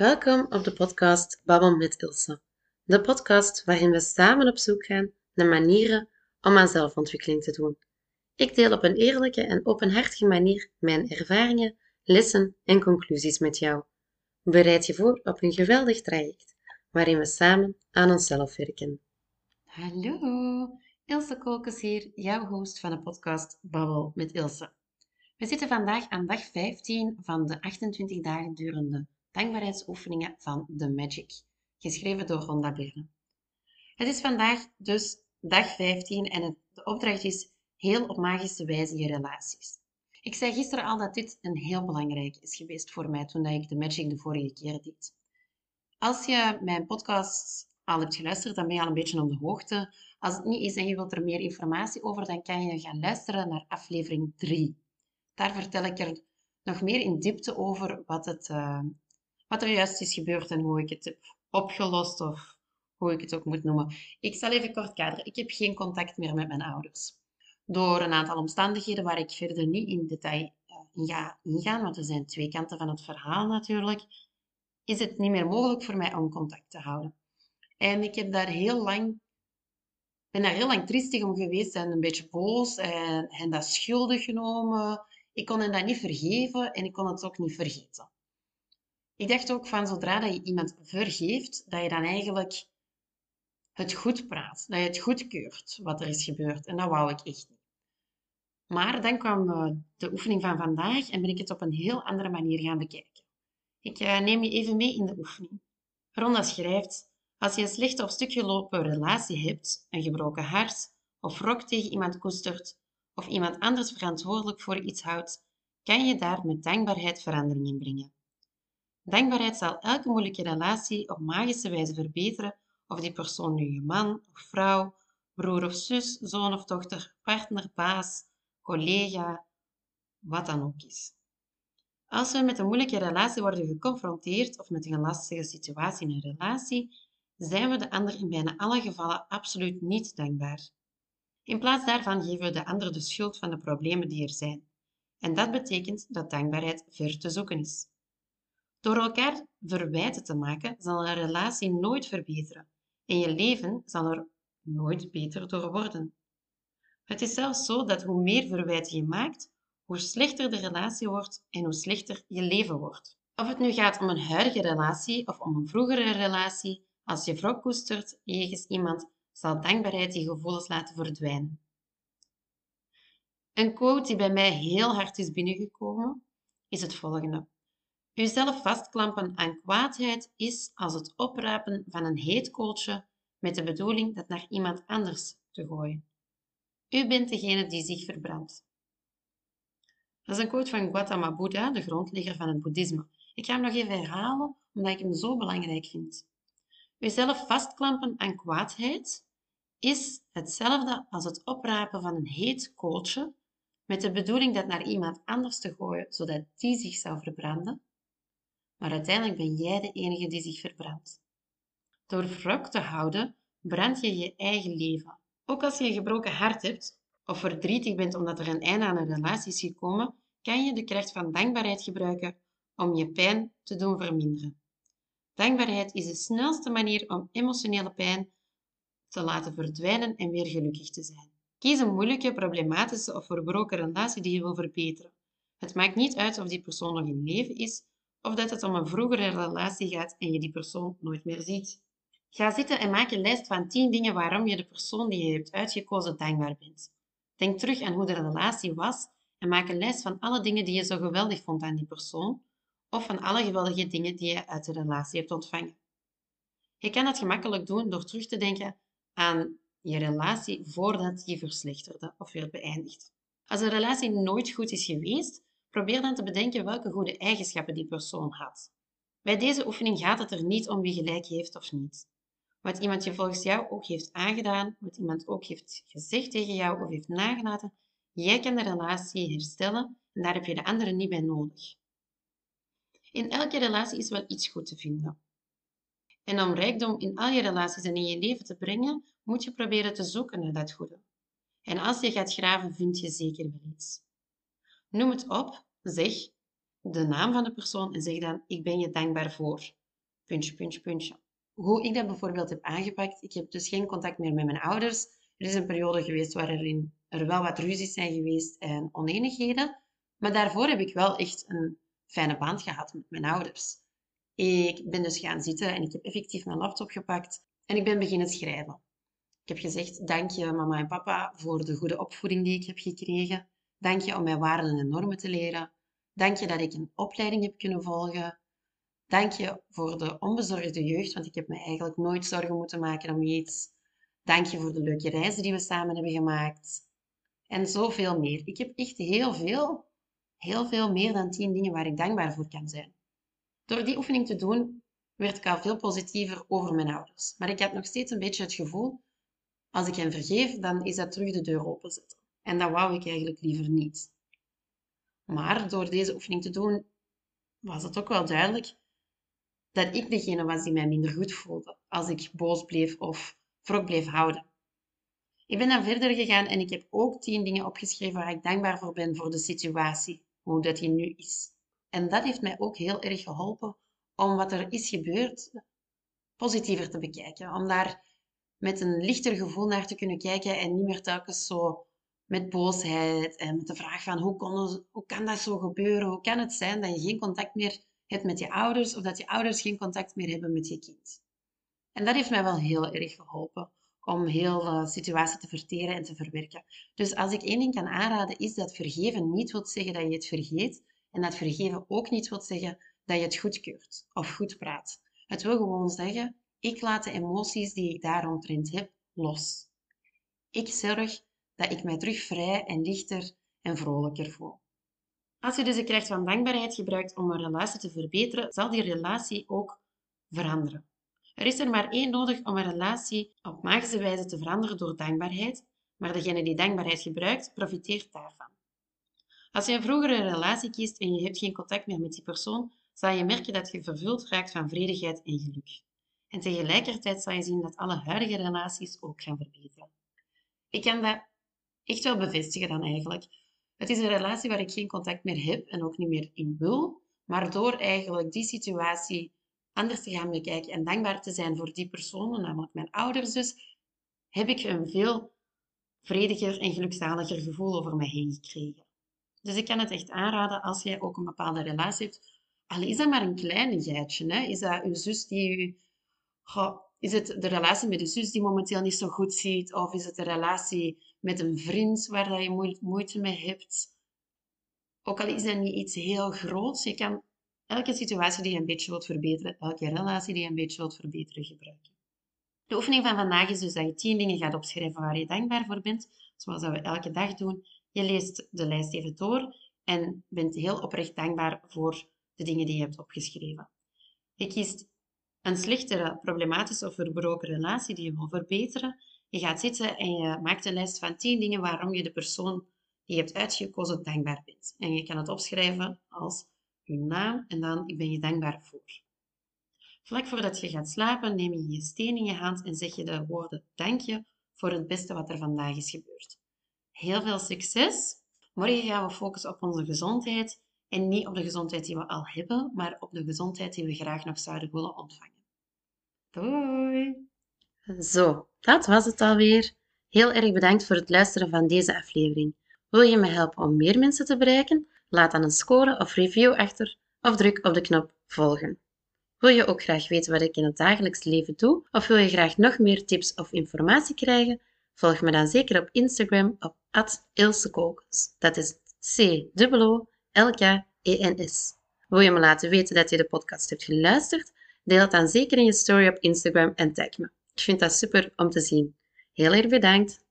Welkom op de podcast Babbel met Ilse. De podcast waarin we samen op zoek gaan naar manieren om aan zelfontwikkeling te doen. Ik deel op een eerlijke en openhartige manier mijn ervaringen, lessen en conclusies met jou. Bereid je voor op een geweldig traject waarin we samen aan onszelf werken. Hallo, Ilse Kolkes hier, jouw host van de podcast Babbel met Ilse. We zitten vandaag aan dag 15 van de 28 dagen durende dankbaarheidsoefeningen van The Magic, geschreven door Rhonda Byrne. Het is vandaag dus dag 15 en de opdracht is heel op magische wijze je relaties. Ik zei gisteren al dat dit een heel belangrijk is geweest voor mij toen ik de Magic de vorige keer deed. Als je mijn podcast al hebt geluisterd, dan ben je al een beetje op de hoogte. Als het niet is en je wilt er meer informatie over, dan kan je gaan luisteren naar aflevering 3. Daar vertel ik er nog meer in diepte over wat het, uh, wat er juist is gebeurd en hoe ik het heb opgelost of hoe ik het ook moet noemen. Ik zal even kort kaderen. Ik heb geen contact meer met mijn ouders. Door een aantal omstandigheden waar ik verder niet in detail uh, ga ingaan, want er zijn twee kanten van het verhaal natuurlijk, is het niet meer mogelijk voor mij om contact te houden. En ik heb daar heel lang, ben daar heel lang triestig om geweest en een beetje boos en, en dat schuldig genomen. Ik kon hen dat niet vergeven en ik kon het ook niet vergeten. Ik dacht ook van zodra dat je iemand vergeeft, dat je dan eigenlijk het goed praat, dat je het goedkeurt wat er is gebeurd. En dat wou ik echt niet. Maar dan kwam eh, de oefening van vandaag en ben ik het op een heel andere manier gaan bekijken. Ik eh, neem je even mee in de oefening. Ronda schrijft, als je een slechte of stuk gelopen relatie hebt, een gebroken hart of wrok tegen iemand koestert of iemand anders verantwoordelijk voor iets houdt, kan je daar met dankbaarheid verandering in brengen. Dankbaarheid zal elke moeilijke relatie op magische wijze verbeteren, of die persoon nu je man of vrouw, broer of zus, zoon of dochter, partner, baas, collega, wat dan ook is. Als we met een moeilijke relatie worden geconfronteerd of met een lastige situatie in een relatie, zijn we de ander in bijna alle gevallen absoluut niet dankbaar. In plaats daarvan geven we de ander de schuld van de problemen die er zijn. En dat betekent dat dankbaarheid ver te zoeken is. Door elkaar verwijten te maken, zal een relatie nooit verbeteren en je leven zal er nooit beter door worden. Het is zelfs zo dat hoe meer verwijten je maakt, hoe slechter de relatie wordt en hoe slechter je leven wordt. Of het nu gaat om een huidige relatie of om een vroegere relatie, als je wrok koestert jegens iemand, zal dankbaarheid die gevoelens laten verdwijnen. Een quote die bij mij heel hard is binnengekomen, is het volgende. Uzelf vastklampen aan kwaadheid is als het oprapen van een heet kooltje met de bedoeling dat naar iemand anders te gooien. U bent degene die zich verbrandt. Dat is een quote van Gautama Buddha, de grondlegger van het boeddhisme. Ik ga hem nog even herhalen, omdat ik hem zo belangrijk vind. Uzelf vastklampen aan kwaadheid is hetzelfde als het oprapen van een heet kooltje met de bedoeling dat naar iemand anders te gooien, zodat die zich zou verbranden, maar uiteindelijk ben jij de enige die zich verbrandt. Door wrok te houden, brand je je eigen leven. Ook als je een gebroken hart hebt of verdrietig bent omdat er een einde aan een relatie is gekomen, kan je de kracht van dankbaarheid gebruiken om je pijn te doen verminderen. Dankbaarheid is de snelste manier om emotionele pijn te laten verdwijnen en weer gelukkig te zijn. Kies een moeilijke, problematische of verbroken relatie die je wil verbeteren. Het maakt niet uit of die persoon nog in leven is of dat het om een vroegere relatie gaat en je die persoon nooit meer ziet. Ga zitten en maak een lijst van 10 dingen waarom je de persoon die je hebt uitgekozen dankbaar bent. Denk terug aan hoe de relatie was en maak een lijst van alle dingen die je zo geweldig vond aan die persoon of van alle geweldige dingen die je uit de relatie hebt ontvangen. Je kan dat gemakkelijk doen door terug te denken aan je relatie voordat die verslechterde of werd beëindigd. Als een relatie nooit goed is geweest, Probeer dan te bedenken welke goede eigenschappen die persoon had. Bij deze oefening gaat het er niet om wie gelijk heeft of niet. Wat iemand je volgens jou ook heeft aangedaan, wat iemand ook heeft gezegd tegen jou of heeft nagelaten, jij kan de relatie herstellen en daar heb je de andere niet bij nodig. In elke relatie is wel iets goed te vinden. En om rijkdom in al je relaties en in je leven te brengen, moet je proberen te zoeken naar dat goede. En als je gaat graven, vind je zeker wel iets. Noem het op, zeg de naam van de persoon en zeg dan ik ben je dankbaar voor. puntje, puntje, puntje. Hoe ik dat bijvoorbeeld heb aangepakt, ik heb dus geen contact meer met mijn ouders. Er is een periode geweest waarin er wel wat ruzies zijn geweest en oneenigheden. Maar daarvoor heb ik wel echt een fijne band gehad met mijn ouders. Ik ben dus gaan zitten en ik heb effectief mijn laptop gepakt en ik ben beginnen schrijven. Ik heb gezegd, dank je mama en papa voor de goede opvoeding die ik heb gekregen. Dank je om mijn waarden en normen te leren. Dank je dat ik een opleiding heb kunnen volgen. Dank je voor de onbezorgde jeugd, want ik heb me eigenlijk nooit zorgen moeten maken om iets. Dank je voor de leuke reizen die we samen hebben gemaakt. En zoveel meer. Ik heb echt heel veel, heel veel meer dan tien dingen waar ik dankbaar voor kan zijn. Door die oefening te doen, werd ik al veel positiever over mijn ouders. Maar ik had nog steeds een beetje het gevoel, als ik hen vergeef, dan is dat terug de deur openzetten. En dat wou ik eigenlijk liever niet. Maar door deze oefening te doen, was het ook wel duidelijk dat ik degene was die mij minder goed voelde als ik boos bleef of wrok bleef houden. Ik ben dan verder gegaan en ik heb ook tien dingen opgeschreven waar ik dankbaar voor ben voor de situatie, hoe dat die nu is. En dat heeft mij ook heel erg geholpen om wat er is gebeurd positiever te bekijken. Om daar met een lichter gevoel naar te kunnen kijken en niet meer telkens zo met boosheid en met de vraag van hoe, kon, hoe kan dat zo gebeuren? Hoe kan het zijn dat je geen contact meer hebt met je ouders of dat je ouders geen contact meer hebben met je kind? En dat heeft mij wel heel erg geholpen om heel de situatie te verteren en te verwerken. Dus als ik één ding kan aanraden, is dat vergeven niet wil zeggen dat je het vergeet en dat vergeven ook niet wil zeggen dat je het goedkeurt of goed praat. Het wil gewoon zeggen, ik laat de emoties die ik daaromtrent heb los. Ik zorg dat ik mij terug vrij en lichter en vrolijker voel. Als je dus de kracht van dankbaarheid gebruikt om een relatie te verbeteren, zal die relatie ook veranderen. Er is er maar één nodig om een relatie op magische wijze te veranderen door dankbaarheid, maar degene die dankbaarheid gebruikt, profiteert daarvan. Als je een vroegere relatie kiest en je hebt geen contact meer met die persoon, zal je merken dat je vervuld raakt van vredigheid en geluk. En tegelijkertijd zal je zien dat alle huidige relaties ook gaan verbeteren. Ik kan dat echt wel bevestigen dan eigenlijk. Het is een relatie waar ik geen contact meer heb en ook niet meer in wil, maar door eigenlijk die situatie anders te gaan bekijken en dankbaar te zijn voor die personen, namelijk mijn ouders dus, heb ik een veel vrediger en gelukzaliger gevoel over mij heen gekregen. Dus ik kan het echt aanraden als jij ook een bepaalde relatie hebt. Al is dat maar een kleinigheidje. Hè? Is dat uw zus die u... is het de relatie met de zus die momenteel niet zo goed ziet? Of is het de relatie met een vriend waar je moeite mee hebt? Ook al is dat niet iets heel groots, je kan elke situatie die je een beetje wilt verbeteren, elke relatie die je een beetje wilt verbeteren, gebruiken. De oefening van vandaag is dus dat je tien dingen gaat opschrijven waar je dankbaar voor bent, zoals dat we elke dag doen. Je leest de lijst even door en bent heel oprecht dankbaar voor de dingen die je hebt opgeschreven. Je kiest een slechtere, problematische of verbroken relatie die je wil verbeteren. Je gaat zitten en je maakt een lijst van 10 dingen waarom je de persoon die je hebt uitgekozen dankbaar bent. En je kan het opschrijven als je naam en dan ik ben je dankbaar voor. Vlak voordat je gaat slapen neem je je steen in je hand en zeg je de woorden dank je voor het beste wat er vandaag is gebeurd. Heel veel succes! Morgen gaan we focussen op onze gezondheid en niet op de gezondheid die we al hebben, maar op de gezondheid die we graag nog zouden willen ontvangen. Doei! Zo, dat was het alweer. Heel erg bedankt voor het luisteren van deze aflevering. Wil je me helpen om meer mensen te bereiken? Laat dan een score of review achter of druk op de knop volgen. Wil je ook graag weten wat ik in het dagelijks leven doe of wil je graag nog meer tips of informatie krijgen? Volg me dan zeker op Instagram op @ilsekokens. Dat is C O L K E N S. Wil je me laten weten dat je de podcast hebt geluisterd? Deel het dan zeker in je story op Instagram en tag me. Ik vind dat super om te zien. Heel erg bedankt.